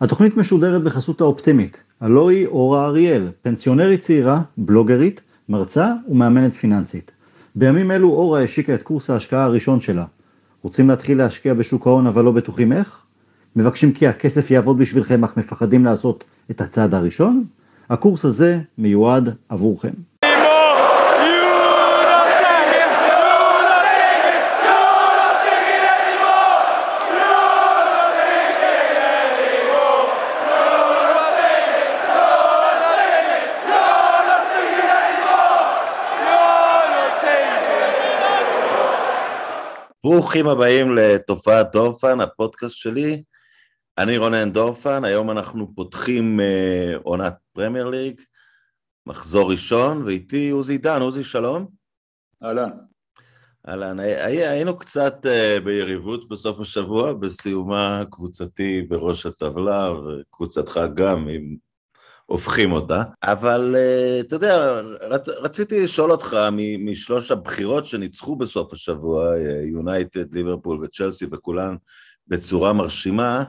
התוכנית משודרת בחסות האופטימית, הלוא היא אורה אריאל, פנסיונרית צעירה, בלוגרית, מרצה ומאמנת פיננסית. בימים אלו אורה השיקה את קורס ההשקעה הראשון שלה. רוצים להתחיל להשקיע בשוק ההון אבל לא בטוחים איך? מבקשים כי הכסף יעבוד בשבילכם אך מפחדים לעשות את הצעד הראשון? הקורס הזה מיועד עבורכם. ברוכים הבאים לתופעת דורפן, הפודקאסט שלי. אני רונן דורפן, היום אנחנו פותחים אה, עונת פרמייר ליג, מחזור ראשון, ואיתי עוזי דן. עוזי, שלום. אהלן. אהלן. היינו קצת אה, ביריבות בסוף השבוע, בסיומה קבוצתי בראש הטבלה, וקבוצתך גם, עם הופכים אותה, אבל uh, אתה יודע, רצ, רציתי לשאול אותך משלוש הבחירות שניצחו בסוף השבוע, יונייטד, ליברפול וצ'לסי וכולן בצורה מרשימה,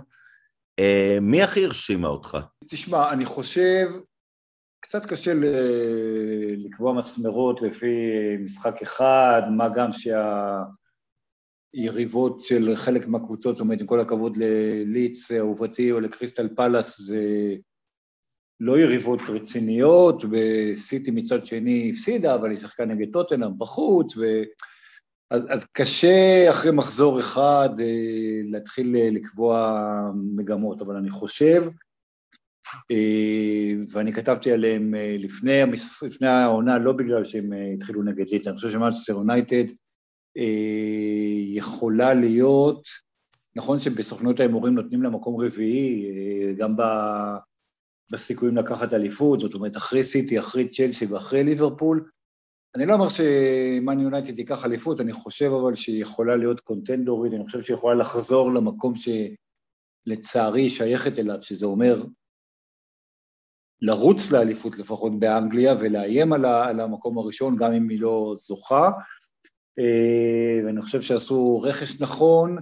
uh, מי הכי הרשימה אותך? תשמע, אני חושב, קצת קשה לקבוע מסמרות לפי משחק אחד, מה גם שהיריבות של חלק מהקבוצות, זאת אומרת, עם כל הכבוד לליץ אהובתי או לקריסטל פלאס, זה... לא יריבות רציניות, וסיטי מצד שני הפסידה, אבל היא שיחקה נגד טוטנאם בחוץ, ו... אז, אז קשה אחרי מחזור אחד אה, להתחיל אה, לקבוע מגמות, אבל אני חושב, אה, ואני כתבתי עליהם אה, לפני, המס... לפני העונה, לא בגלל שהם אה, התחילו נגד ליטא, אני חושב שמאצ'סטר יונייטד אה, יכולה להיות, נכון שבסוכנות ההימורים נותנים לה מקום רביעי, אה, גם ב... בסיכויים לקחת אליפות, זאת אומרת, אחרי סיטי, אחרי צ'לסי ואחרי ליברפול. אני לא אומר שמאן יונייטד ייקח אליפות, אני חושב אבל שהיא יכולה להיות קונטנדורית, אני חושב שהיא יכולה לחזור למקום שלצערי היא שייכת אליו, שזה אומר לרוץ לאליפות לפחות באנגליה ולאיים על המקום הראשון, גם אם היא לא זוכה. אה, ואני חושב שעשו רכש נכון,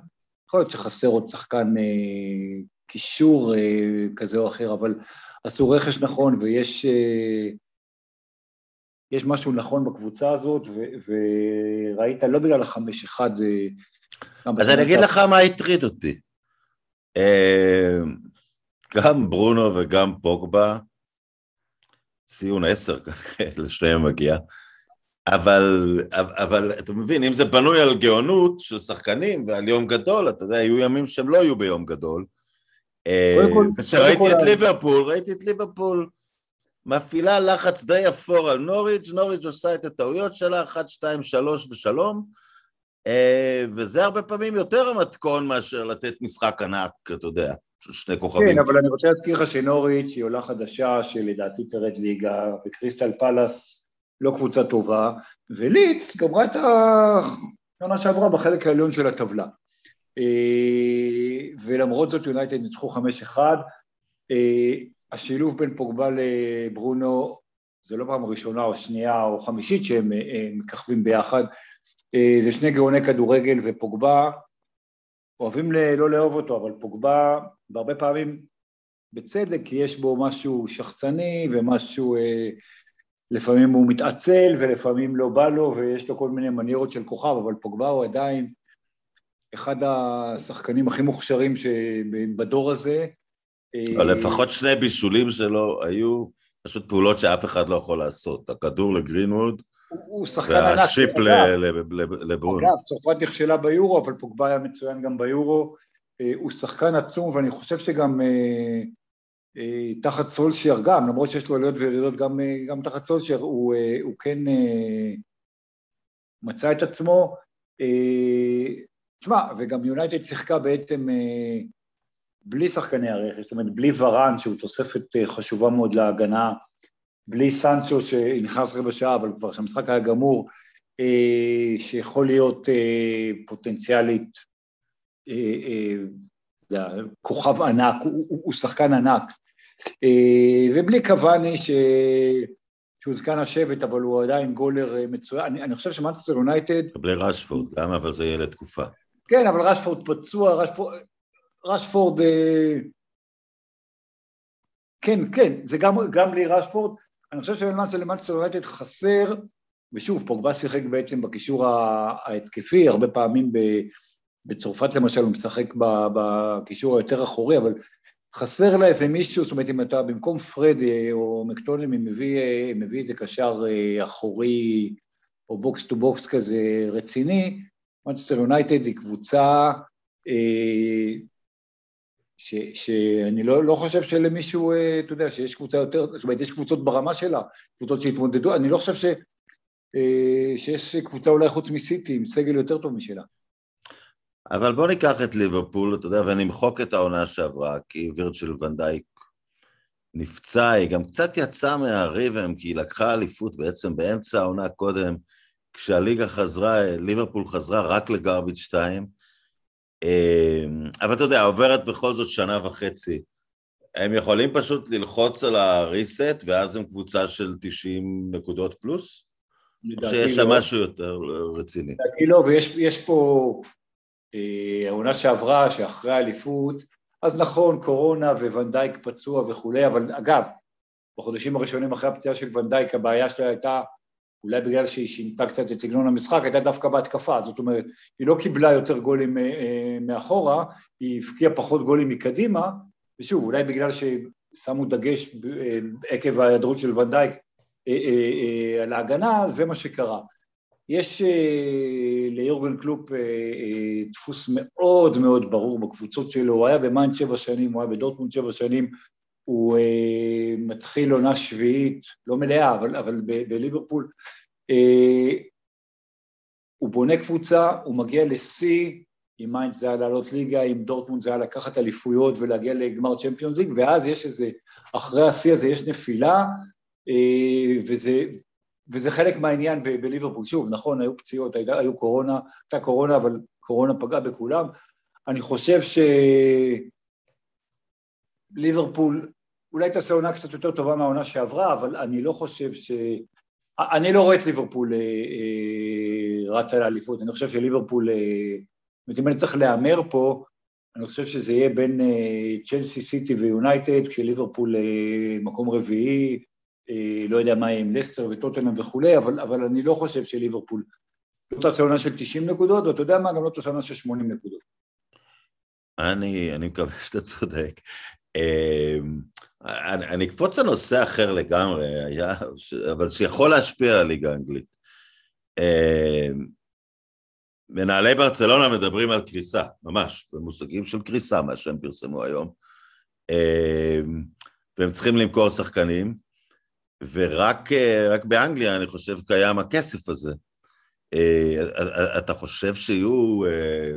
יכול להיות שחסר עוד שחקן אה, קישור אה, כזה או אחר, אבל עשו רכש נכון ויש אה, יש משהו נכון בקבוצה הזאת, ו, וראית, לא בגלל החמש אחד... אה, אז אני אגיד לך מה הטריד אותי. אה, גם ברונו וגם פוגבה, ציון עשר לשניהם מגיע, אבל, אבל אתה מבין, אם זה בנוי על גאונות של שחקנים ועל יום גדול, אתה יודע, היו ימים שהם לא היו ביום גדול, כשראיתי את ליברפול, ראיתי את ליברפול מפעילה לחץ די אפור על נוריץ', נוריץ' עושה את הטעויות שלה, 1, 2, 3 ושלום, אה, וזה הרבה פעמים יותר המתכון מאשר לתת משחק ענק, אתה יודע, שני כוכבים. כן, אבל אני רוצה להזכיר לך שנוריץ' היא עולה חדשה שלדעתי תרד ליגה, וקריסטל פלאס לא קבוצה טובה, וליץ גמרה את השנה שעברה בחלק העליון של הטבלה. אה, ולמרות זאת יונייטד ניצחו 5-1. אה, השילוב בין פוגבה לברונו זה לא פעם ראשונה או שנייה או חמישית שהם אה, מככבים ביחד, זה שני גאוני כדורגל ופוגבה, אוהבים לא לאהוב אותו, אבל פוגבה בהרבה פעמים בצדק, כי יש בו משהו שחצני ומשהו, לפעמים הוא מתעצל ולפעמים לא בא לו ויש לו כל מיני מניירות של כוכב, אבל פוגבה הוא עדיין אחד השחקנים הכי מוכשרים בדור הזה. אבל לפחות שני בישולים שלו היו פשוט פעולות שאף אחד לא יכול לעשות. הכדור לגרינווד, הוא שחקן ענק. והצ'יפ לברון. אגב, צרפת נכשלה ביורו, אבל פוגבה היה מצוין גם ביורו. אה, הוא שחקן עצום, ואני חושב שגם אה, אה, תחת סולשייר גם, למרות שיש לו עליות וירידות גם, גם תחת סולשייר, הוא, הוא כן מצא את עצמו. תשמע, וגם יונייטד שיחקה בעצם אה, בלי שחקני הרכש, זאת אומרת, בלי ורן, שהוא תוספת אה, חשובה מאוד להגנה, בלי סנצ'ו שנכנס רבע שעה, אבל כבר שהמשחק היה גמור, אה, שיכול להיות פוטנציאלית כוכב ענק, הוא, הוא, הוא שחקן ענק. ובלי קוואני, ש... שהוא זקן השבט, אבל הוא עדיין גולר מצוין. אני, אני חושב שמנצ'סטר יונייטד... בלי רשפורד, גם, אבל זה יהיה לתקופה. כן, אבל רשפורד פצוע, רשפורד, אה, כן, כן, זה גם, גם בלי רשפורד. אני חושב שלמעשה למאנצ'סטר יונייטד חסר, ושוב, פוגבה שיחק בעצם בקישור ההתקפי, הרבה פעמים בצרפת למשל הוא משחק בקישור היותר אחורי, אבל חסר לה איזה מישהו, זאת אומרת, אם אתה במקום פרד או מקטומיני מביא, מביא איזה קשר אה, אחורי או box to box כזה רציני, מנצ'סטר יונייטד היא קבוצה אה, ש, שאני לא, לא חושב שלמישהו, אה, אתה יודע, שיש קבוצה יותר, זאת אומרת, יש קבוצות ברמה שלה, קבוצות שהתמודדו, אני לא חושב ש, שיש קבוצה אולי חוץ מסיטי עם סגל יותר טוב משלה. אבל בוא ניקח את ליברפול, אתה יודע, ונמחוק את העונה שעברה, כי וירצ'ל ונדייק נפצע, היא גם קצת יצאה מהריבם, כי היא לקחה אליפות בעצם באמצע העונה קודם, כשהליגה חזרה, ליברפול חזרה רק לגרביץ' 2, אמ, אבל אתה יודע, עוברת בכל זאת שנה וחצי. הם יכולים פשוט ללחוץ על הריסט, ואז הם קבוצה של 90 נקודות פלוס? או שיש שם לא. משהו יותר רציני? לדעתי לא, ויש פה אה, העונה שעברה, שאחרי האליפות, אז נכון, קורונה וונדייק פצוע וכולי, אבל אגב, בחודשים הראשונים אחרי הפציעה של ונדייק, הבעיה שלה הייתה, אולי בגלל שהיא שינתה קצת את סגנון המשחק, הייתה דווקא בהתקפה, זאת אומרת, היא לא קיבלה יותר גולים אה, אה, מאחורה, היא הבקיעה פחות גולים מקדימה, ושוב, אולי בגלל ששמו דגש עקב ההיעדרות של ואן דייק על ההגנה, זה מה שקרה. יש אה, ליורגן קלופ אה, אה, דפוס מאוד מאוד ברור בקבוצות שלו, הוא היה במיינץ שבע שנים, הוא היה בדורטמונד שבע שנים, הוא מתחיל עונה שביעית, לא מלאה, אבל, אבל בליברפול, הוא בונה קבוצה, הוא מגיע לשיא, עם מיינץ זה היה לעלות ליגה, עם דורטמונד זה היה לקחת אליפויות ולהגיע לגמר צ'מפיונס ליג, ואז יש איזה, אחרי השיא הזה יש נפילה, וזה, וזה חלק מהעניין בליברפול. שוב, נכון, היו פציעות, היו קורונה, הייתה קורונה, אבל קורונה פגעה בכולם. אני חושב שליברפול אולי תעשה עונה קצת יותר טובה מהעונה שעברה, אבל אני לא חושב ש... אני לא רואה את ליברפול אה, אה, רצה לאליפות, אני חושב שליברפול, אה, אם אני צריך להמר פה, אני חושב שזה יהיה בין צ'לסי, סיטי ויונייטד, כשליברפול מקום רביעי, אה, לא יודע מה יהיה עם לסטר וטוטנאם וכולי, אבל, אבל אני לא חושב שליברפול לא תעשה עונה של 90 נקודות, ואתה יודע מה, גם לא תעשה עונה של 80 נקודות. אני, אני מקווה שאתה צודק. אמ, אני, אקפוץ על נושא אחר לגמרי, אבל שיכול להשפיע על הליגה האנגלית. אמ, מנהלי ברצלונה מדברים על קריסה, ממש, במושגים של קריסה, מה שהם פרסמו היום. אמ, והם צריכים למכור שחקנים, ורק אה, באנגליה, אני חושב, קיים הכסף הזה. אה, אתה חושב שיהיו, אה,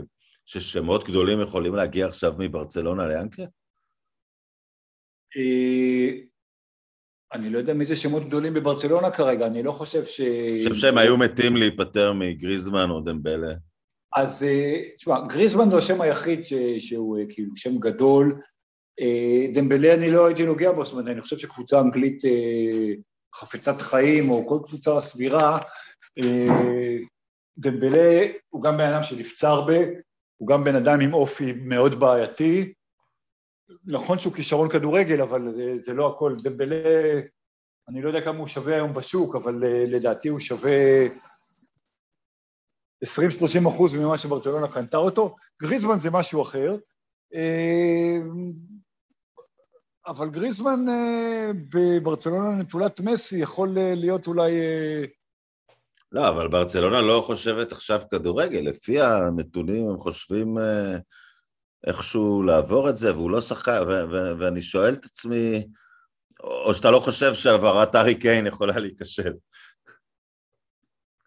ששמות גדולים יכולים להגיע עכשיו מברצלונה לאנגליה? אני לא יודע מי זה שמות גדולים בברצלונה כרגע, אני לא חושב ש... אני חושב שהם היו מתים להיפטר מגריזמן או דמבלה. אז תשמע, גריזמן זה השם היחיד שהוא כאילו שם גדול, אה, דמבלה אני לא הייתי נוגע בו, זאת אומרת, אני חושב שקבוצה אנגלית אה, חפצת חיים, או כל קבוצה סבירה, אה, דמבלה הוא גם בן אדם שנפצע הרבה, הוא גם בן אדם עם אופי מאוד בעייתי. נכון שהוא כישרון כדורגל, אבל זה, זה לא הכל. דמבלה, אני לא יודע כמה הוא שווה היום בשוק, אבל לדעתי הוא שווה 20-30 אחוז ממה שברצלונה קנתה אותו. גריזמן זה משהו אחר. אבל גריזמן אה, בברצלונה נטולת מסי יכול אה, להיות אולי... אה, לא, אבל ברצלונה לא חושבת עכשיו כדורגל, לפי הנתונים הם חושבים איכשהו לעבור את זה, והוא לא שחקן, ואני שואל את עצמי, או שאתה לא חושב שהעברת ארי קיין יכולה להיכשל.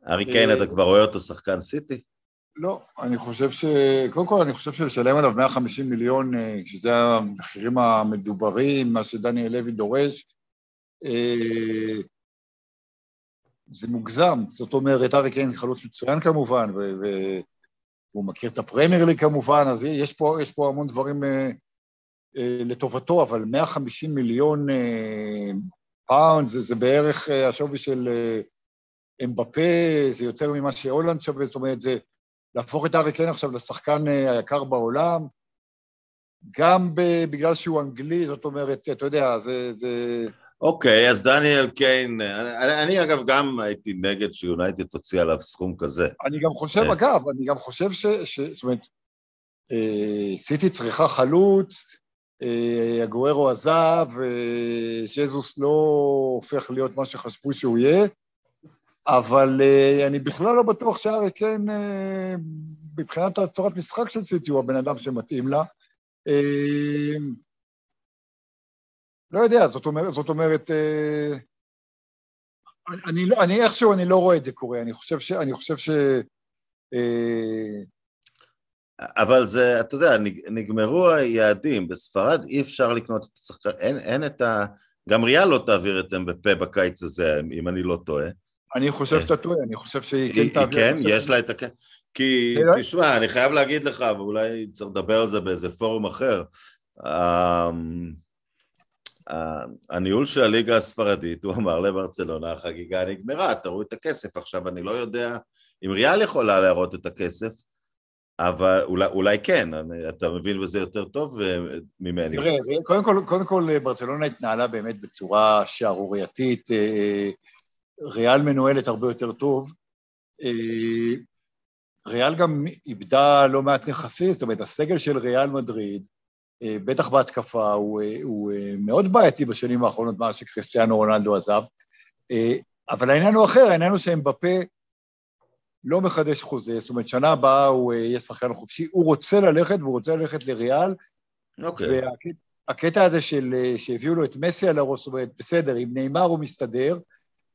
ארי קיין, אתה כבר רואה אותו שחקן סיטי? לא, אני חושב ש... קודם כל, אני חושב שלשלם עליו 150 מיליון, אה, שזה המחירים המדוברים, מה שדניאל לוי דורש, אה, זה מוגזם. זאת אומרת, ארי קיין חלוץ מצוין כמובן, והוא מכיר את הפרמייר ליג כמובן, אז יש פה, יש פה המון דברים אה, לטובתו, אבל 150 מיליון פאונד זה, זה בערך השווי של אמבפה, זה יותר ממה שהולאנד שווה, זאת אומרת, זה... להפוך את הארי קיין עכשיו לשחקן אה, היקר בעולם, גם בגלל שהוא אנגלי, זאת אומרת, אתה יודע, זה... זה... אוקיי, אז דניאל קיין, אני, אני אגב גם הייתי נגד שיונייטד תוציא עליו סכום כזה. אני גם חושב, אה. אגב, אני גם חושב ש... ש זאת אומרת, אה, סיטי צריכה חלוץ, אה, הגוארו עזב, שזוס לא הופך להיות מה שחשבו שהוא יהיה, אבל אני בכלל לא בטוח שארי קיין, מבחינת הצורת משחק של סיטי, הוא הבן אדם שמתאים לה. לא יודע, זאת אומרת, זאת אומרת אני, אני איכשהו, אני לא רואה את זה קורה, אני חושב ש... אני חושב ש אבל זה, אתה יודע, נגמרו היעדים, בספרד אי אפשר לקנות את השחקן, אין, אין את ה... גם ריאל לא תעביר את אמבפה בקיץ הזה, אם אני לא טועה. אני חושב שאתה טועה, אני חושב שהיא כן תעביר... כן, יש לה את הכ... כי, לא- תשמע, אני חייב להגיד לך, ואולי צריך לדבר על זה באיזה פורום אחר, אמ, הניהול של הליגה הספרדית, הוא אמר לברצלונה, החגיגה נגמרה, תראו את הכסף. עכשיו, אני לא יודע אם ריאל יכולה להראות את הכסף, אבל אולי, אולי כן, אני, אתה מבין בזה יותר טוב אה, ממני. תראה, קודם כל, קודם כל ברצלונה התנהלה באמת בצורה שערורייתית, אה, ריאל מנוהלת הרבה יותר טוב. אה, ריאל גם איבדה לא מעט נכסים, זאת אומרת, הסגל של ריאל מדריד, בטח בהתקפה, הוא, הוא מאוד בעייתי בשנים האחרונות מאז שקריסטיאנו רונלדו עזב, אבל העניין הוא אחר, העניין הוא שהם בפה לא מחדש חוזה, זאת אומרת, שנה הבאה הוא אה, יהיה שחקן חופשי, הוא רוצה ללכת והוא רוצה ללכת לריאל. אוקיי. והקטע הזה של, אה, שהביאו לו את מסי על הראש, זאת אומרת, בסדר, עם נאמר הוא מסתדר,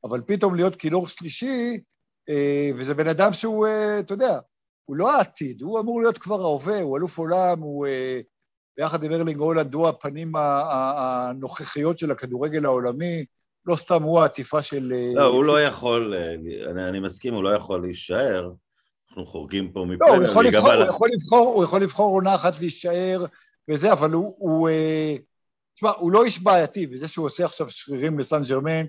אבל פתאום להיות כינור שלישי, אה, וזה בן אדם שהוא, אתה יודע, הוא לא העתיד, הוא אמור להיות כבר ההווה, הוא אלוף עולם, הוא ביחד עם ארלינג הולנד, הוא הפנים הנוכחיות של הכדורגל העולמי. לא סתם הוא העטיפה של... אה, לא, הוא לא יכול, אה, אני, אני מסכים, הוא לא יכול להישאר. אנחנו חורגים פה מפרמייר לא, הוא יכול, לבחור, הוא, יכול לבחור, הוא יכול לבחור עונה אחת להישאר וזה, אבל הוא... הוא אה, תשמע, הוא לא איש בעייתי, וזה שהוא עושה עכשיו שרירים לסן ג'רמן,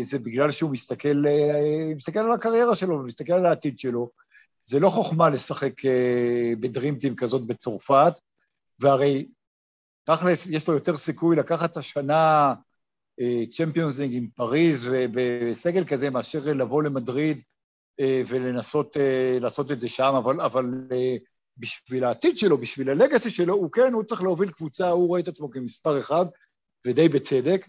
זה בגלל שהוא מסתכל, מסתכל על הקריירה שלו ומסתכל על העתיד שלו. זה לא חוכמה לשחק בדרימטים כזאת בצרפת, והרי תכלס יש לו יותר סיכוי לקחת השנה צ'מפיונס ליג עם פריז ובסגל כזה, מאשר לבוא למדריד אה, ולנסות אה, לעשות את זה שם, אבל, אבל אה, בשביל העתיד שלו, בשביל הלגאסי שלו, הוא כן, הוא צריך להוביל קבוצה, הוא רואה את עצמו כמספר אחד, ודי בצדק.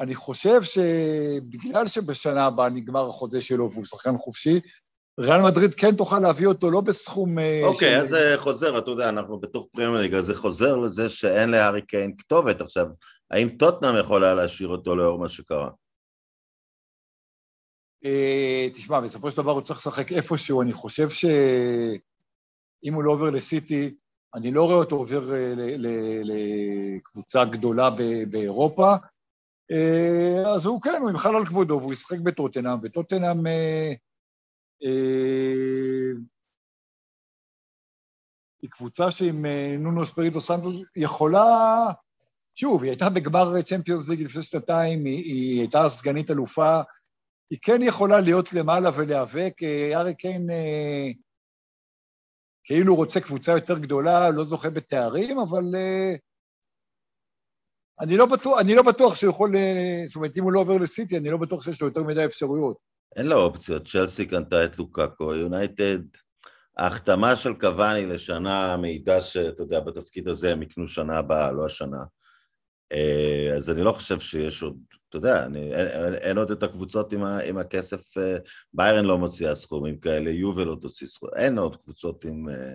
אני חושב שבגלל שבשנה הבאה נגמר החוזה שלו והוא שחקן חופשי, ריאל מדריד כן תוכל להביא אותו לא בסכום... אוקיי, okay, אז זה חוזר, אתה יודע, אנחנו בתוך פרמייר אז זה חוזר לזה שאין להארי קיין כתובת. עכשיו, האם טוטנאם יכולה להשאיר אותו לאור מה שקרה? אה, תשמע, בסופו של דבר הוא צריך לשחק איפשהו, אני חושב שאם הוא לא עובר לסיטי, אני לא רואה אותו עובר אה, לקבוצה גדולה באירופה, אה, אז הוא כן, הוא ימחל על כבודו והוא ישחק בטוטנאם, וטוטנאם... היא קבוצה שעם נונו ספריטו סנטוס יכולה שוב, היא הייתה בגמר צ'מפיונס ליג לפני שנתיים, היא, היא הייתה סגנית אלופה, היא כן יכולה להיות למעלה ולהיאבק. אה, ארי קיין אה, כאילו רוצה קבוצה יותר גדולה, לא זוכה בתארים, אבל אה, אני, לא בטוח, אני לא בטוח שהוא יכול, אה, זאת אומרת, אם הוא לא עובר לסיטי, אני לא בטוח שיש לו יותר מדי אפשרויות. אין לו אופציות, צ'לסי קנתה את לוקאקו, יונייטד, ההחתמה של קוואני לשנה מעידה שאתה יודע, בתפקיד הזה הם יקנו שנה הבאה, לא השנה. אה, אז אני לא חושב שיש עוד, אתה יודע, אני, אין, אין עוד את הקבוצות עם, ה, עם הכסף, אה, ביירן לא מוציאה סכומים כאלה, יובל לא תוציא סכומים, אין עוד קבוצות עם, אה,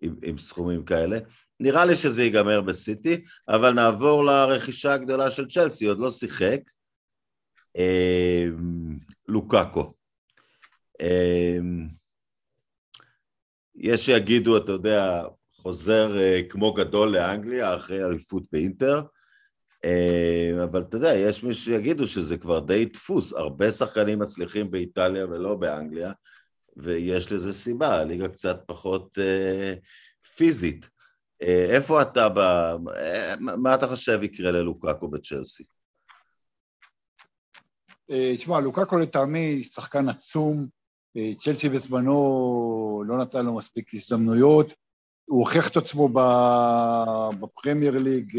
עם, עם סכומים כאלה. נראה לי שזה ייגמר בסיטי, אבל נעבור לרכישה הגדולה של צ'לסי, עוד לא שיחק, לוקאקו. יש שיגידו, אתה יודע, חוזר כמו גדול לאנגליה אחרי אליפות באינטר, אה, אבל אתה יודע, יש מי שיגידו שזה כבר די דפוס, הרבה שחקנים מצליחים באיטליה ולא באנגליה, ויש לזה סיבה, הליגה קצת פחות אה, פיזית. אה, איפה אתה ב... אה, מה אתה חושב יקרה ללוקאקו בצ'לסי? אה, תשמע, לוקאקו לטעמי שחקן עצום, צ'לסי בזמנו לא נתן לו מספיק הזדמנויות, הוא הוכיח את עצמו בפרמייר ליג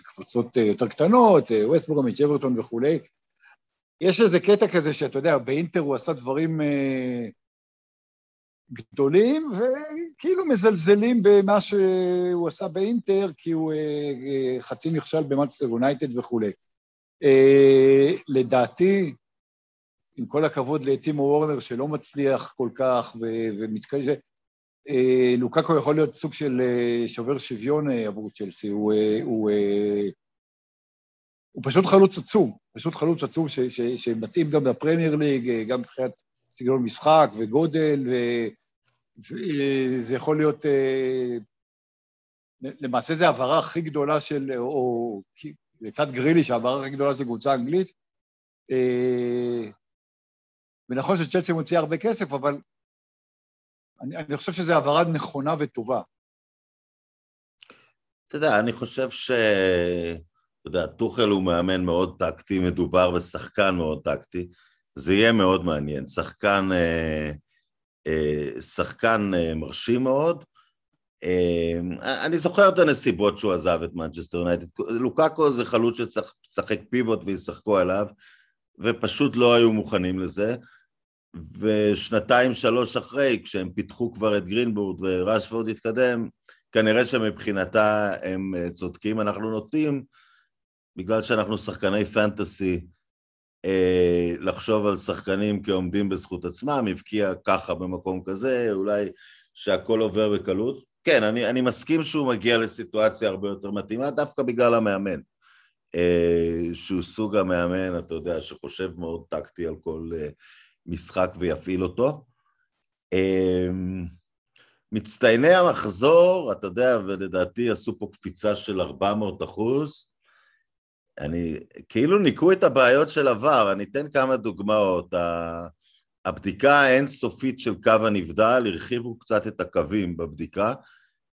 בקבוצות יותר קטנות, ווסטבורמיץ', אברטון וכולי. יש איזה קטע כזה שאתה יודע, באינטר הוא עשה דברים גדולים, וכאילו מזלזלים במה שהוא עשה באינטר, כי הוא חצי נכשל במאנצ'סטר יונייטד וכולי. לדעתי, עם כל הכבוד לטימו וורנר שלא מצליח כל כך ומתקשה, לוקקו יכול להיות סוג של שובר שוויון עבור צ'לסי, הוא, הוא, הוא פשוט חלוץ עצום, פשוט חלוץ עצום ש, ש, שמתאים גם לפרמייר ליג, גם מבחינת סגנון משחק וגודל, ו, וזה יכול להיות, למעשה זו העברה הכי גדולה של, או לצד גרילי, שהעברה הכי גדולה של קבוצה אנגלית, ונכון שצ'לסי מוציא הרבה כסף, אבל אני, אני חושב שזו העברה נכונה וטובה. אתה יודע, אני חושב ש... אתה יודע, טוחל הוא מאמן מאוד טקטי, מדובר בשחקן מאוד טקטי, זה יהיה מאוד מעניין. שחקן, אה, אה, שחקן אה, מרשים מאוד. אה, אני זוכר את הנסיבות שהוא עזב את מנצ'סטר יונייטד. לוקאקו זה חלוץ לשחק פיבוט וישחקו עליו, ופשוט לא היו מוכנים לזה. ושנתיים שלוש אחרי, כשהם פיתחו כבר את גרינווד ורשפורד התקדם, כנראה שמבחינתה הם אה, צודקים. אנחנו נוטים, בגלל שאנחנו שחקני פנטסי, אה, לחשוב על שחקנים כעומדים בזכות עצמם, הבקיע ככה במקום כזה, אולי שהכל עובר בקלות. כן, אני, אני מסכים שהוא מגיע לסיטואציה הרבה יותר מתאימה, דווקא בגלל המאמן. אה, שהוא סוג המאמן, אתה יודע, שחושב מאוד טקטי על כל משחק ויפעיל אותו. מצטייני המחזור, אתה יודע, ולדעתי עשו פה קפיצה של 400 אחוז. אני, כאילו ניקו את הבעיות של עבר, אני אתן כמה דוגמאות. הבדיקה האינסופית של קו הנבדל, הרחיבו קצת את הקווים בבדיקה,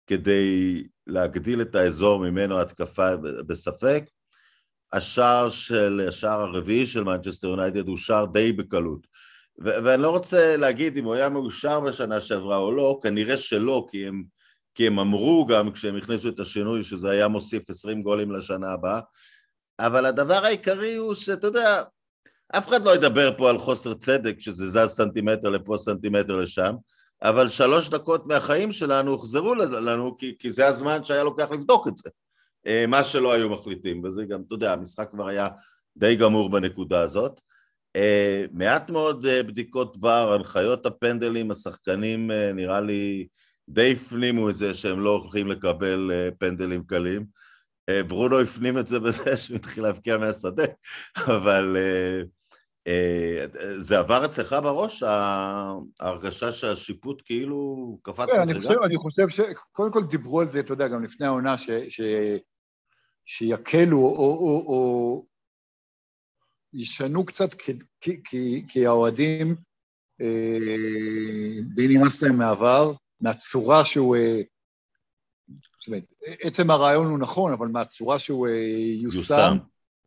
כדי להגדיל את האזור ממנו התקפה בספק. השער של, השער הרביעי של מנצ'סטר יונייטד הוא שער די בקלות. ו- ואני לא רוצה להגיד אם הוא היה מאושר בשנה שעברה או לא, כנראה שלא, כי הם, כי הם אמרו גם כשהם הכניסו את השינוי שזה היה מוסיף 20 גולים לשנה הבאה, אבל הדבר העיקרי הוא שאתה יודע, אף אחד לא ידבר פה על חוסר צדק, שזה זז סנטימטר לפה, סנטימטר לשם, אבל שלוש דקות מהחיים שלנו הוחזרו לנו, כי, כי זה הזמן שהיה לוקח לבדוק את זה, אה, מה שלא היו מחליטים, וזה גם, אתה יודע, המשחק כבר היה די גמור בנקודה הזאת. Uh, מעט מאוד uh, בדיקות דבר, הנחיות הפנדלים, השחקנים נראה לי די הפנימו את זה שהם לא הולכים לקבל פנדלים קלים. ברונו הפנים את זה בזה שהוא התחיל להבקיע מהשדה, אבל זה עבר אצלך בראש, ההרגשה שהשיפוט כאילו קפץ כן, אני חושב, אני חושב שקודם כל דיברו על זה, אתה יודע, גם לפני העונה, ש, ש, שיקלו או, או, או ישנו קצת, כי, כי, כי, האוהדים אה, די נמאס להם מהעבר, מהצורה שהוא... אה, זאת אומרת, עצם הרעיון הוא נכון, אבל מהצורה שהוא אה, יושם,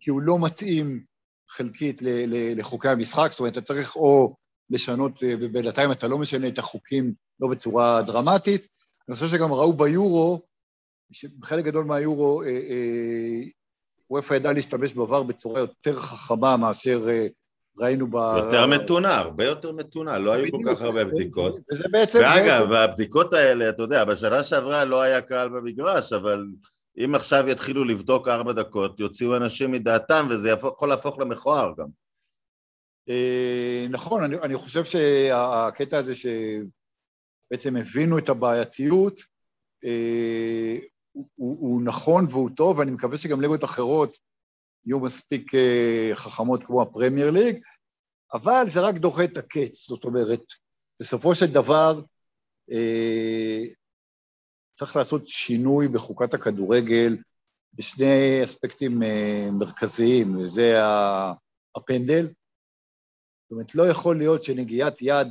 כי הוא לא מתאים חלקית לחוקי המשחק, זאת אומרת, אתה צריך או לשנות, ובינתיים אתה לא משנה את החוקים לא בצורה דרמטית. אני חושב שגם ראו ביורו, בחלק גדול מהיורו, אה, אה, וופא ידע להשתמש בעבר בצורה יותר חכמה מאשר אה, ראינו ב... יותר מתונה, הרבה יותר מתונה, לא היו כל כך הרבה בדיקות. ואגב, הבדיקות האלה, אתה יודע, בשנה שעברה לא היה קהל במגרש, אבל אם עכשיו יתחילו לבדוק ארבע דקות, יוציאו אנשים מדעתם, וזה יכול להפוך למכוער גם. אה, נכון, אני חושב שהקטע הזה שבעצם הבינו את הבעייתיות, אה, הוא, נכון והוא טוב, ואני מקווה שגם ליגות אחרות יהיו מספיק uh, חכמות כמו הפרמייר ליג, אבל זה רק דוחה את הקץ, זאת אומרת, בסופו של דבר צריך לעשות שינוי בחוקת הכדורגל בשני אספקטים uh, מרכזיים, וזה הפנדל. זאת אומרת, לא יכול להיות שנגיעת יד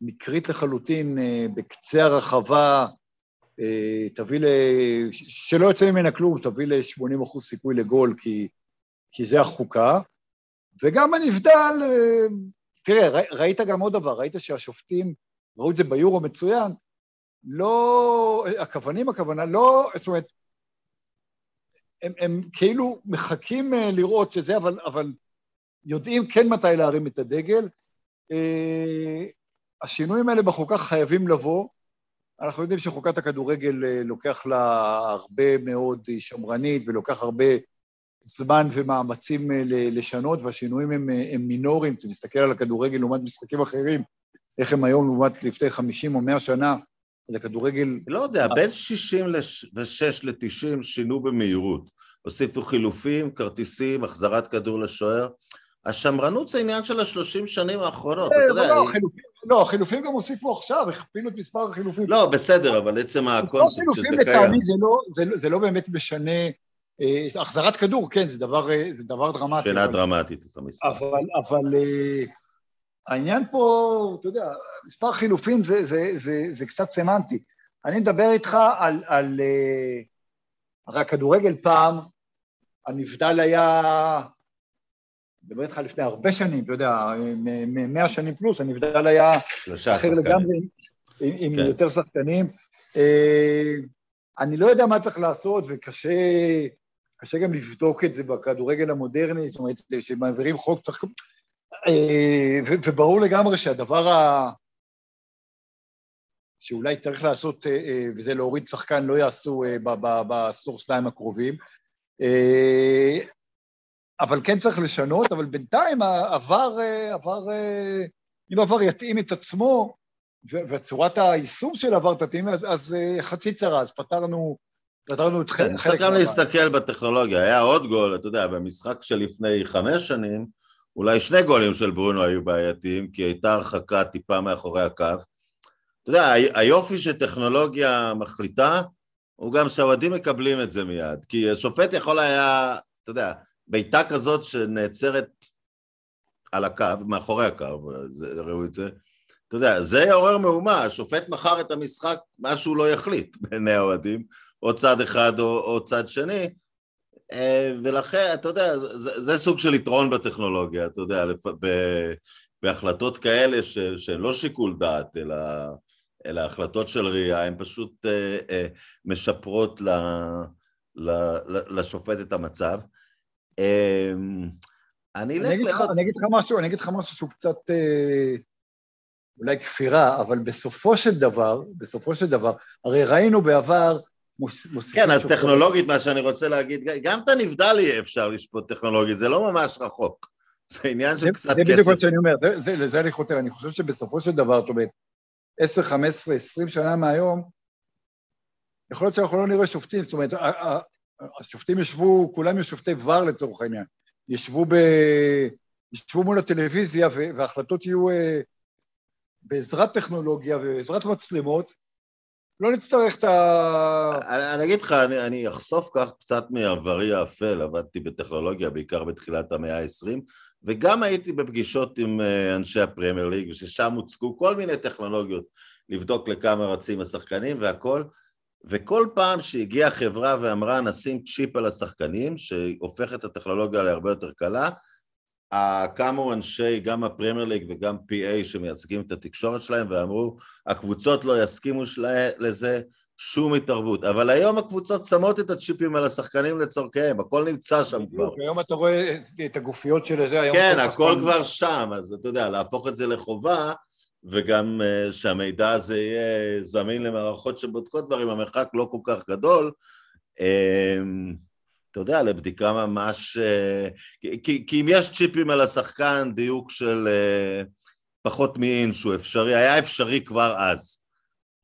מקרית לחלוטין בקצה הרחבה, אה, תביא ל... שלא יוצא ממנה כלום, תביא ל-80 אחוז סיכוי לגול, כי, כי זה החוקה. וגם הנבדל, אה, תראה, ראית גם עוד דבר, ראית שהשופטים, ראו את זה ביורו מצוין, לא, הכוונים הכוונה לא, זאת אומרת, הם, הם כאילו מחכים אה, לראות שזה, אבל, אבל יודעים כן מתי להרים את הדגל. אה, השינויים האלה בחוקה חייבים לבוא. אנחנו יודעים שחוקת הכדורגל אה, לוקח לה הרבה מאוד שמרנית ולוקח הרבה זמן ומאמצים לשנות, והשינויים הם, הם מינוריים. אתה מסתכל על הכדורגל לעומת משחקים אחרים, איך הם היום לעומת לפני 50 או 100 שנה, אז הכדורגל... לא יודע, בין 66 ל-90 שינו במהירות. הוסיפו חילופים, כרטיסים, החזרת כדור לשוער. השמרנות זה עניין של השלושים שנים האחרונות, אתה יודע... לא, לא, החילופים גם הוסיפו עכשיו, הכפילו את מספר החילופים. לא, בסדר, אבל עצם הקונספט שזה קיים. לא- זה לא באמת משנה... אה, החזרת כדור, כן, זה דבר, אה, זה דבר דרמטי. שאלה דרמטית, אתה מסתכל. אבל, אבל אה, העניין פה, אתה יודע, מספר חילופים זה, זה, זה, זה קצת סמנטי. אני מדבר איתך על, על... הרי הכדורגל פעם, הנבדל היה, אני מדבר איתך לפני הרבה שנים, אתה יודע, מאה שנים פלוס, הנבדל היה אחר לגמרי, עם, עם כן. יותר שחקנים. אני לא יודע מה צריך לעשות, וקשה קשה גם לבדוק את זה בכדורגל המודרני, זאת אומרת, שמעבירים חוק צריך... אה, וברור לגמרי שהדבר ה... שאולי צריך לעשות, אה, אה, וזה להוריד שחקן, לא יעשו בעשור שניים הקרובים. אבל כן צריך לשנות, אבל בינתיים עבר, עבר, אם עבר יתאים את עצמו, וצורת היישום של עבר תתאים, אז, אז חצי צרה, אז פתרנו פתרנו את חלק... צריך גם להסתכל בטכנולוגיה, היה עוד גול, אתה יודע, במשחק שלפני חמש שנים, אולי שני גולים של ברונו היו בעייתיים, כי הייתה הרחקה טיפה מאחורי הקו. אתה יודע, היופי שטכנולוגיה מחליטה, הוא גם שהאוהדים מקבלים את זה מיד, כי השופט יכול היה, אתה יודע, בעיטה כזאת שנעצרת על הקו, מאחורי הקו, ראו את זה, אתה יודע, זה יעורר מהומה, השופט מכר את המשחק, מה שהוא לא יחליט בעיני האוהדים, או צד אחד או, או צד שני, ולכן, אתה יודע, זה, זה סוג של יתרון בטכנולוגיה, אתה יודע, לפ... ב... בהחלטות כאלה ש... שהן לא שיקול דעת, אלא, אלא החלטות של ראייה, הן פשוט אה, אה, משפרות ל... ל... לשופט את המצב. אה, אני אלך לעוד... אני אגיד לך משהו, אני אגיד לך משהו שהוא קצת אה, אולי כפירה, אבל בסופו של דבר, בסופו של דבר, הרי ראינו בעבר מוסיפים... כן, אז טכנולוגית, מה שאני רוצה להגיד, גם את הנבדל יהיה אפשר לשפוט טכנולוגית, זה לא ממש רחוק. זה עניין של קצת כסף. זה בדיוק מה שאני אומר, לזה אני חותר. אני חושב שבסופו של דבר, זאת אומרת, 10, 15, 20 שנה מהיום, יכול להיות שאנחנו לא נראה שופטים, זאת אומרת, השופטים ישבו, כולם יהיו שופטי ור לצורך העניין, ישבו, ב, ישבו מול הטלוויזיה וההחלטות יהיו אה, בעזרת טכנולוגיה ובעזרת מצלמות, לא נצטרך את ה... אני אגיד לך, אני, אני אחשוף כך קצת מעברי האפל, עבדתי בטכנולוגיה בעיקר בתחילת המאה ה-20, וגם הייתי בפגישות עם אה, אנשי הפרמייר ליג, ששם הוצגו כל מיני טכנולוגיות לבדוק לכמה רצים השחקנים והכל, וכל פעם שהגיעה חברה ואמרה נשים צ'יפ על השחקנים, שהופך את הטכנולוגיה להרבה יותר קלה, קמו אנשי, גם הפרמייר ליג וגם PA שמייצגים את התקשורת שלהם ואמרו, הקבוצות לא יסכימו לזה שום התערבות, אבל היום הקבוצות שמות את הצ'יפים על השחקנים לצורכיהם, הכל נמצא שם כבר. היום אתה רואה את הגופיות של זה, היום... כן, הכל כבר שם, אז אתה יודע, להפוך את זה לחובה, וגם uh, שהמידע הזה יהיה זמין למערכות שבודקות דברים, המרחק לא כל כך גדול. Uh, אתה יודע, לבדיקה ממש... אה, כי, כי אם יש צ'יפים על השחקן, דיוק של אה, פחות מאינץ' הוא אפשרי, היה אפשרי כבר אז,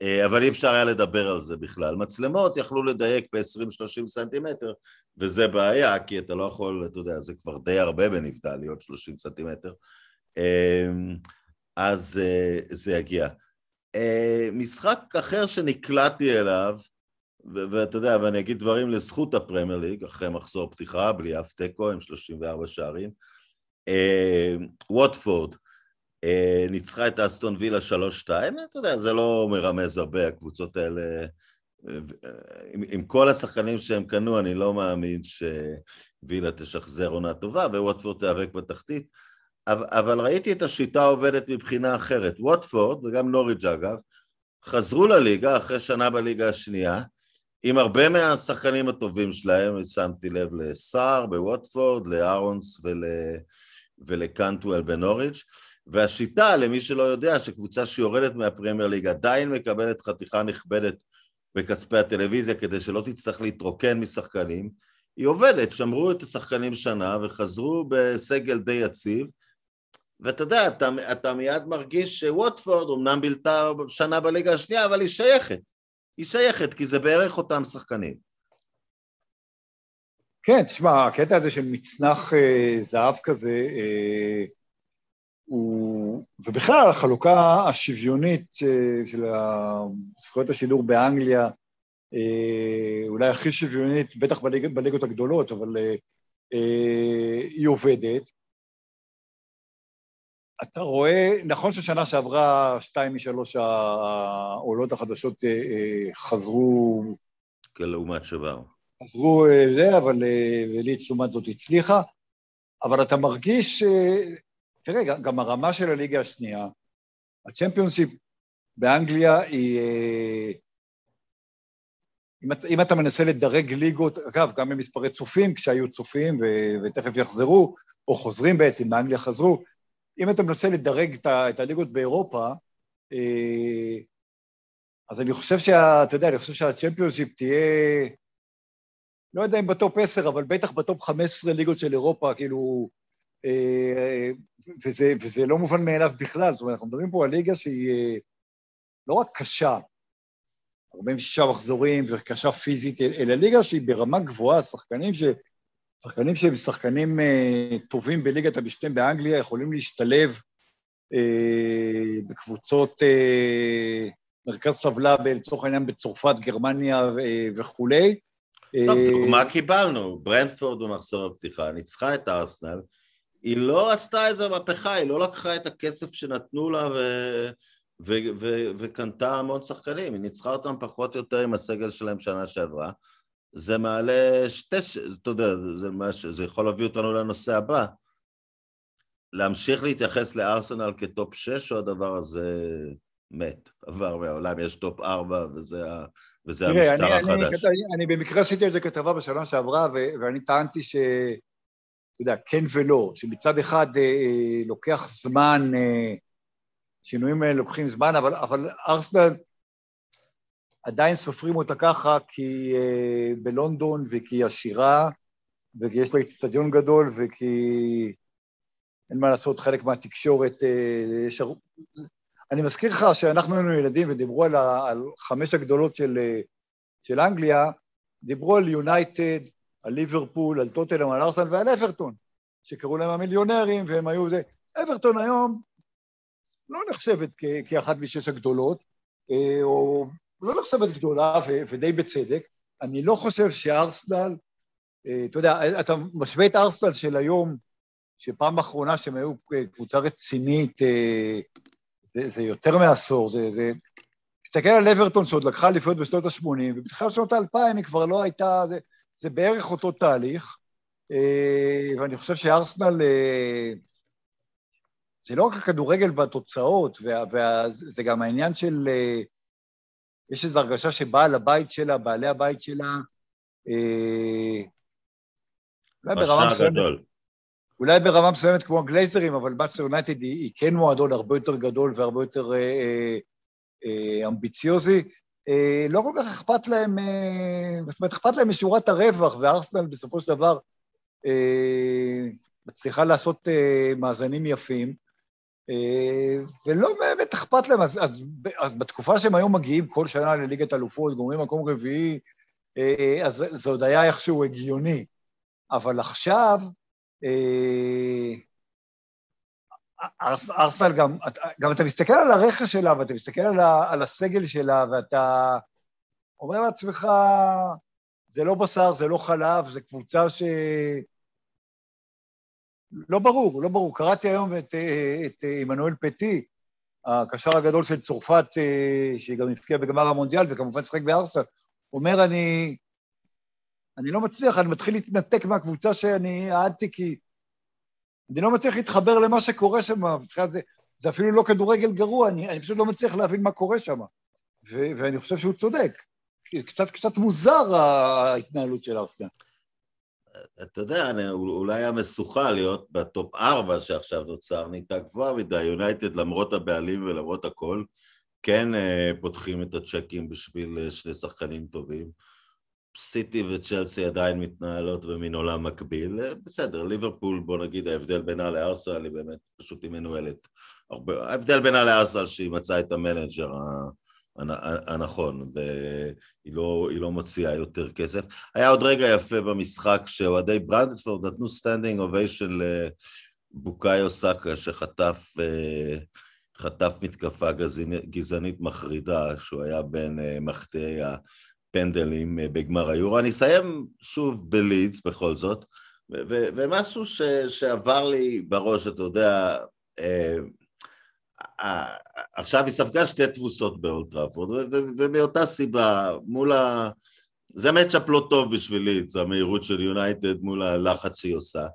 אה, אבל אי אפשר היה לדבר על זה בכלל. מצלמות יכלו לדייק ב-20-30 סנטימטר, וזה בעיה, כי אתה לא יכול, אתה יודע, זה כבר די הרבה בנבדל, להיות 30 סנטימטר, אז זה יגיע. משחק אחר שנקלעתי אליו, ואתה יודע, ואני אגיד דברים לזכות הפרמייר ליג, אחרי מחזור פתיחה, בלי אף תיקו, עם 34 שערים. אה, ווטפורד אה, ניצחה את אסטון וילה 3-2, אתה יודע, זה לא מרמז הרבה, הקבוצות האלה... עם, עם כל השחקנים שהם קנו, אני לא מאמין שווילה תשחזר עונה טובה, וווטפורד תיאבק בתחתית, אבל, אבל ראיתי את השיטה עובדת מבחינה אחרת. ווטפורד, וגם נוריג' אגב, חזרו לליגה אחרי שנה בליגה השנייה, עם הרבה מהשחקנים הטובים שלהם, שמתי לב לסער בווטפורד, לארונס ול... ולקנטואל בנוריץ', והשיטה, למי שלא יודע, שקבוצה שיורדת מהפרמייר ליג עדיין מקבלת חתיכה נכבדת בכספי הטלוויזיה כדי שלא תצטרך להתרוקן משחקנים, היא עובדת, שמרו את השחקנים שנה וחזרו בסגל די יציב, ואתה יודע, אתה, אתה מיד מרגיש שווטפורד אמנם בילתה שנה בליגה השנייה, אבל היא שייכת. היא שייכת, כי זה בערך אותם שחקנים. כן, תשמע, הקטע הזה של מצנח אה, זהב כזה, אה, הוא... ובכלל, החלוקה השוויונית אה, של זכויות השידור באנגליה, אה, אולי הכי שוויונית, בטח בליג, בליגות הגדולות, אבל אה, אה, היא עובדת. אתה רואה, נכון ששנה שעברה שתיים משלוש העולות החדשות אה, אה, חזרו... כלעומת שבר. חזרו אה, זה, אבל ליץ לעומת זאת הצליחה, אבל אתה מרגיש, תראה, גם הרמה של הליגה השנייה, הצ'מפיונשיפ באנגליה היא... אם, אם אתה מנסה לדרג ליגות, אגב, גם במספרי צופים, כשהיו צופים ו, ותכף יחזרו, או חוזרים בעצם, באנגליה חזרו, אם אתה מנסה לדרג את, את הליגות באירופה, אה, אז אני חושב שה... אתה יודע, אני חושב שהצ'מפיונשיפ תהיה, לא יודע אם ב top 10, אבל בטח ב top 15 ליגות של אירופה, כאילו, אה, וזה, וזה לא מובן מאליו בכלל. זאת אומרת, אנחנו מדברים פה על ליגה שהיא אה, לא רק קשה, 46 מחזורים וקשה פיזית, אלא ליגה שהיא ברמה גבוהה, שחקנים ש... שחקנים שהם שחקנים uh, טובים בליגת המשנה באנגליה יכולים להשתלב uh, בקבוצות uh, מרכז טבלה, לצורך העניין בצרפת, גרמניה וכולי. טוב, דוגמה קיבלנו, ברנדפורד במחזור הפתיחה, ניצחה את הארסנל, היא לא עשתה איזו מהפכה, היא לא לקחה את הכסף שנתנו לה ו... ו- ו- וקנתה המון שחקנים, היא ניצחה אותם פחות או יותר עם הסגל שלהם שנה שעברה, זה מעלה שתי, אתה יודע, זה, מש, זה יכול להביא אותנו לנושא הבא. להמשיך להתייחס לארסנל כ top 6, או הדבר הזה מת, עבר מהעולם, יש top 4 וזה, וזה תראה, המשטר אני, החדש. אני, אני, אני במקרה עשיתי על זה כתבה בשנה שעברה, ו, ואני טענתי ש... אתה יודע, כן ולא, שמצד אחד אה, אה לוקח זמן, אה, שינויים האלה לוקחים זמן, אבל, אבל ארסנל עדיין סופרים אותה ככה כי uh, בלונדון וכי עשירה וכי יש לה אצטדיון גדול וכי אין מה לעשות, חלק מהתקשורת, uh, יש... אני מזכיר לך שאנחנו היינו ילדים ודיברו על, ה... על חמש הגדולות של, uh, של אנגליה, דיברו על יונייטד, על ליברפול, על טוטלם, על ארסן ועל אברטון, שקראו להם המיליונרים והם היו זה. אברטון היום לא נחשבת כ... כאחת משש הגדולות, או לא נחשבת גדולה, ו- ודי בצדק. אני לא חושב שארסנל, אה, אתה יודע, אתה משווה את ארסנל של היום, שפעם אחרונה שהם היו קבוצה רצינית, אה, זה, זה יותר מעשור, זה... זה... תסתכל על אברטון שעוד לקחה אליפויות בשנות ה-80, ובתחילת שנות ה-2000 היא כבר לא הייתה, זה, זה בערך אותו תהליך, אה, ואני חושב שארסנל, זה לא רק הכדורגל והתוצאות, וזה גם העניין של יש איזו הרגשה שבעל הבית שלה, בעלי הבית שלה, אה, אולי ברמה מסוימת, אולי ברמה מסוימת כמו הגלייזרים, אבל מאצ'ר יונייטד היא, היא כן מועדון הרבה יותר גדול והרבה יותר אה, אה, אה, אמביציוזי. אה, לא כל כך אכפת להם, אה, זאת אומרת, אכפת להם משורת הרווח, וארסנל בסופו של דבר אה, מצליחה לעשות אה, מאזנים יפים. אה, ולא באמת אכפת להם, אז, אז, אז בתקופה שהם היו מגיעים כל שנה לליגת אלופות, גומרים מקום רביעי, אה, אז זה עוד היה איכשהו הגיוני. אבל עכשיו, אה, ארסנל גם, גם אתה מסתכל על הרכש שלה, ואתה מסתכל על, ה, על הסגל שלה, ואתה אומר לעצמך, זה לא בשר, זה לא חלב, זו קבוצה ש... לא ברור, לא ברור. קראתי היום את, את עמנואל פטי, הקשר הגדול של צרפת, שגם הבקיע בגמר המונדיאל וכמובן שחק בארסה, אומר, אני, אני לא מצליח, אני מתחיל להתנתק מהקבוצה שאני אהדתי, כי אני לא מצליח להתחבר למה שקורה שם, זה, זה אפילו לא כדורגל גרוע, אני, אני פשוט לא מצליח להבין מה קורה שם. ואני חושב שהוא צודק. קצת, קצת מוזר ההתנהלות של ארסנל. אתה יודע, אולי המשוכה להיות בטופ ארבע שעכשיו נוצר נהייתה גבוהה מדי, יונייטד למרות הבעלים ולמרות הכל, כן אה, פותחים את הצ'קים בשביל אה, שני שחקנים טובים. סיטי וצ'לסי עדיין מתנהלות במין עולם מקביל, אה, בסדר, ליברפול, בוא נגיד, ההבדל בינה לארסנל היא באמת פשוט היא מנוהלת. הרבה, ההבדל בינה לארסנל שהיא מצאה את ה manager הנכון, והיא לא, לא מוציאה יותר כסף. היה עוד רגע יפה במשחק שאוהדי ברנטפורד נתנו standing ovation לבוקאיו סאקה שחטף חטף מתקפה גזענית מחרידה, שהוא היה בין ממחטיאי הפנדלים בגמר היורו. אני אסיים שוב בלידס בכל זאת, ומשהו ש- שעבר לי בראש, אתה יודע, עכשיו היא ספגה שתי תבוסות באולטראפורד, ומאותה סיבה, מול ה... זה מצ'אפ לא טוב בשבילי, זו המהירות של יונייטד מול הלחץ שהיא עושה.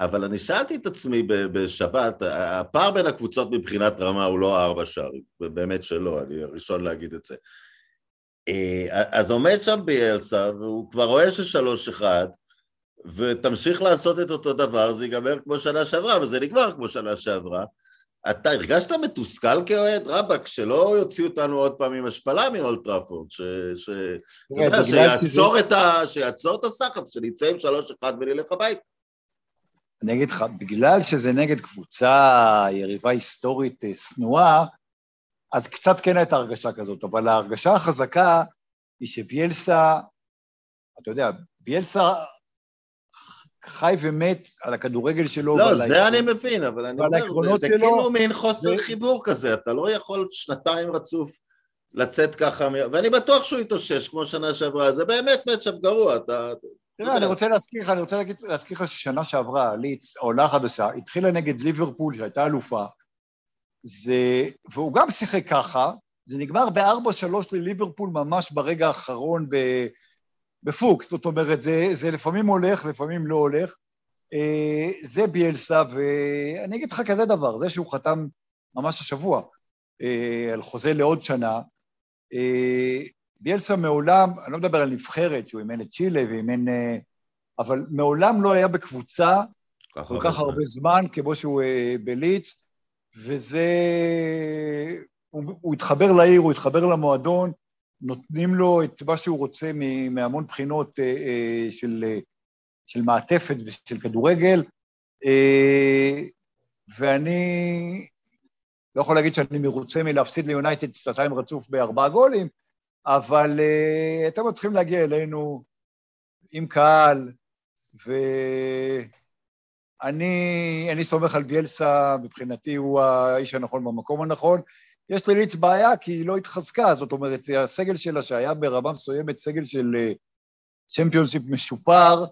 אבל אני שאלתי את עצמי בשבת, הפער בין הקבוצות מבחינת רמה הוא לא ארבע שערים, באמת שלא, אני הראשון להגיד את זה. אה, אז עומד שם ביאלסה, והוא כבר רואה ששלוש אחד, ותמשיך לעשות את אותו דבר, זה ייגמר כמו שנה שעברה, וזה נגמר כמו שנה שעברה. אתה הרגשת מתוסכל כאוהד? רבאק, שלא יוציאו אותנו עוד פעם עם השפלה מאולטראפורד, ש... ש... יודע, שיעצור, את ה... שיעצור את הסחף, שנצא עם שלוש אחד ונלך הביתה. אני אגיד לך, בגלל שזה נגד קבוצה, יריבה היסטורית אה, שנואה, אז קצת כן הייתה הרגשה כזאת, אבל ההרגשה החזקה היא שביאלסה, אתה יודע, ביאלסה חי ומת על הכדורגל שלו. לא, זה העקרונות, אני מבין, אבל אני אומר, זה, זה שלו, כאילו מין חוסר זה... חיבור כזה, אתה לא יכול שנתיים רצוף לצאת ככה, ואני בטוח שהוא יתאושש כמו שנה שעברה, זה באמת מצ'אפ גרוע, אתה... תראה, אני רוצה להזכיר לך, אני רוצה להזכיר לך ששנה שעברה, ליץ, עולה חדשה, התחילה נגד ליברפול, שהייתה אלופה, זה, והוא גם שיחק ככה, זה נגמר ב-4-3 לליברפול ממש ברגע האחרון ב... בפוקס, זאת אומרת, זה, זה לפעמים הולך, לפעמים לא הולך. אה, זה ביאלסה, ואני אגיד לך כזה דבר, זה שהוא חתם ממש השבוע אה, על חוזה לעוד שנה, אה, ביאלסה מעולם, אני לא מדבר על נבחרת, שהוא אימן את צ'ילה ואימן... אבל מעולם לא היה בקבוצה כל כך הרבה זמן כמו שהוא בליץ, וזה... הוא, הוא התחבר לעיר, הוא התחבר למועדון, נותנים לו את מה שהוא רוצה מהמון בחינות אה, אה, של, אה, של מעטפת ושל כדורגל, ואני לא יכול להגיד שאני מרוצה מלהפסיד ליונייטד שנתיים רצוף בארבעה גולים, אבל אתם צריכים להגיע אלינו עם קהל, ואני סומך על ביאלסה, מבחינתי הוא האיש הנכון במקום הנכון. יש לליץ בעיה כי היא לא התחזקה, זאת אומרת, הסגל שלה שהיה ברמה מסוימת סגל של צ'מפיונשיפ משופר,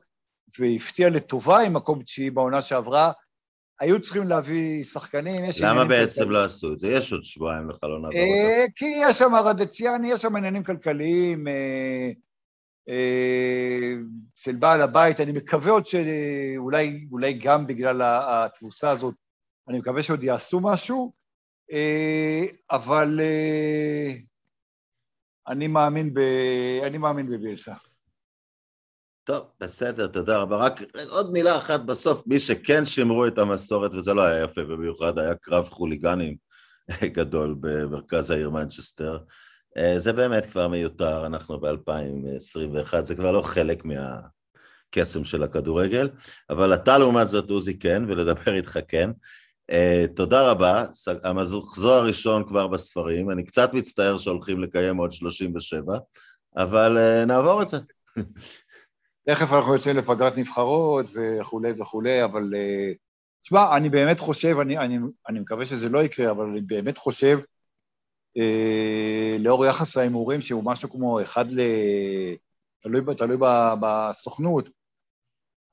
והפתיע לטובה עם מקום תשיעי בעונה שעברה, היו צריכים להביא שחקנים. למה בעצם. לא עשו את זה? יש עוד שבועיים לחלון העברות. אה, כי יש שם רדציאני, יש שם עניינים כלכליים אה, אה, של בעל הבית, אני מקווה עוד שאולי גם בגלל התבוסה הזאת, אני מקווה שעוד יעשו משהו, אה, אבל אה, אני מאמין, ב... אני מאמין בביאלסה. טוב, בסדר, תודה רבה. רק עוד מילה אחת בסוף, מי שכן שימרו את המסורת, וזה לא היה יפה במיוחד, היה קרב חוליגנים גדול במרכז העיר מנצ'סטר. אה, זה באמת כבר מיותר, אנחנו ב-2021, זה כבר לא חלק מהקסם של הכדורגל, אבל אתה לעומת זאת, עוזי, כן, ולדבר איתך כן. Uh, תודה רבה, המחזור הראשון כבר בספרים, אני קצת מצטער שהולכים לקיים עוד 37, אבל uh, נעבור את זה. תכף אנחנו יוצאים לפגרת נבחרות וכולי וכולי, אבל uh, תשמע, אני באמת חושב, אני, אני, אני מקווה שזה לא יקרה, אבל אני באמת חושב, אה, לאור יחס ההימורים, שהוא משהו כמו אחד ל... תלוי, תלוי בסוכנות,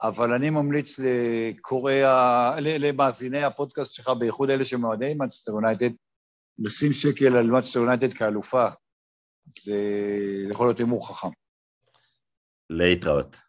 אבל אני ממליץ לקוראי, למאזיני הפודקאסט שלך, בייחוד אלה שאוהדי מנצ'סטר יונייטד, לשים שקל על מנצ'סטר יונייטד כאלופה. זה יכול להיות הימור חכם. להתראות.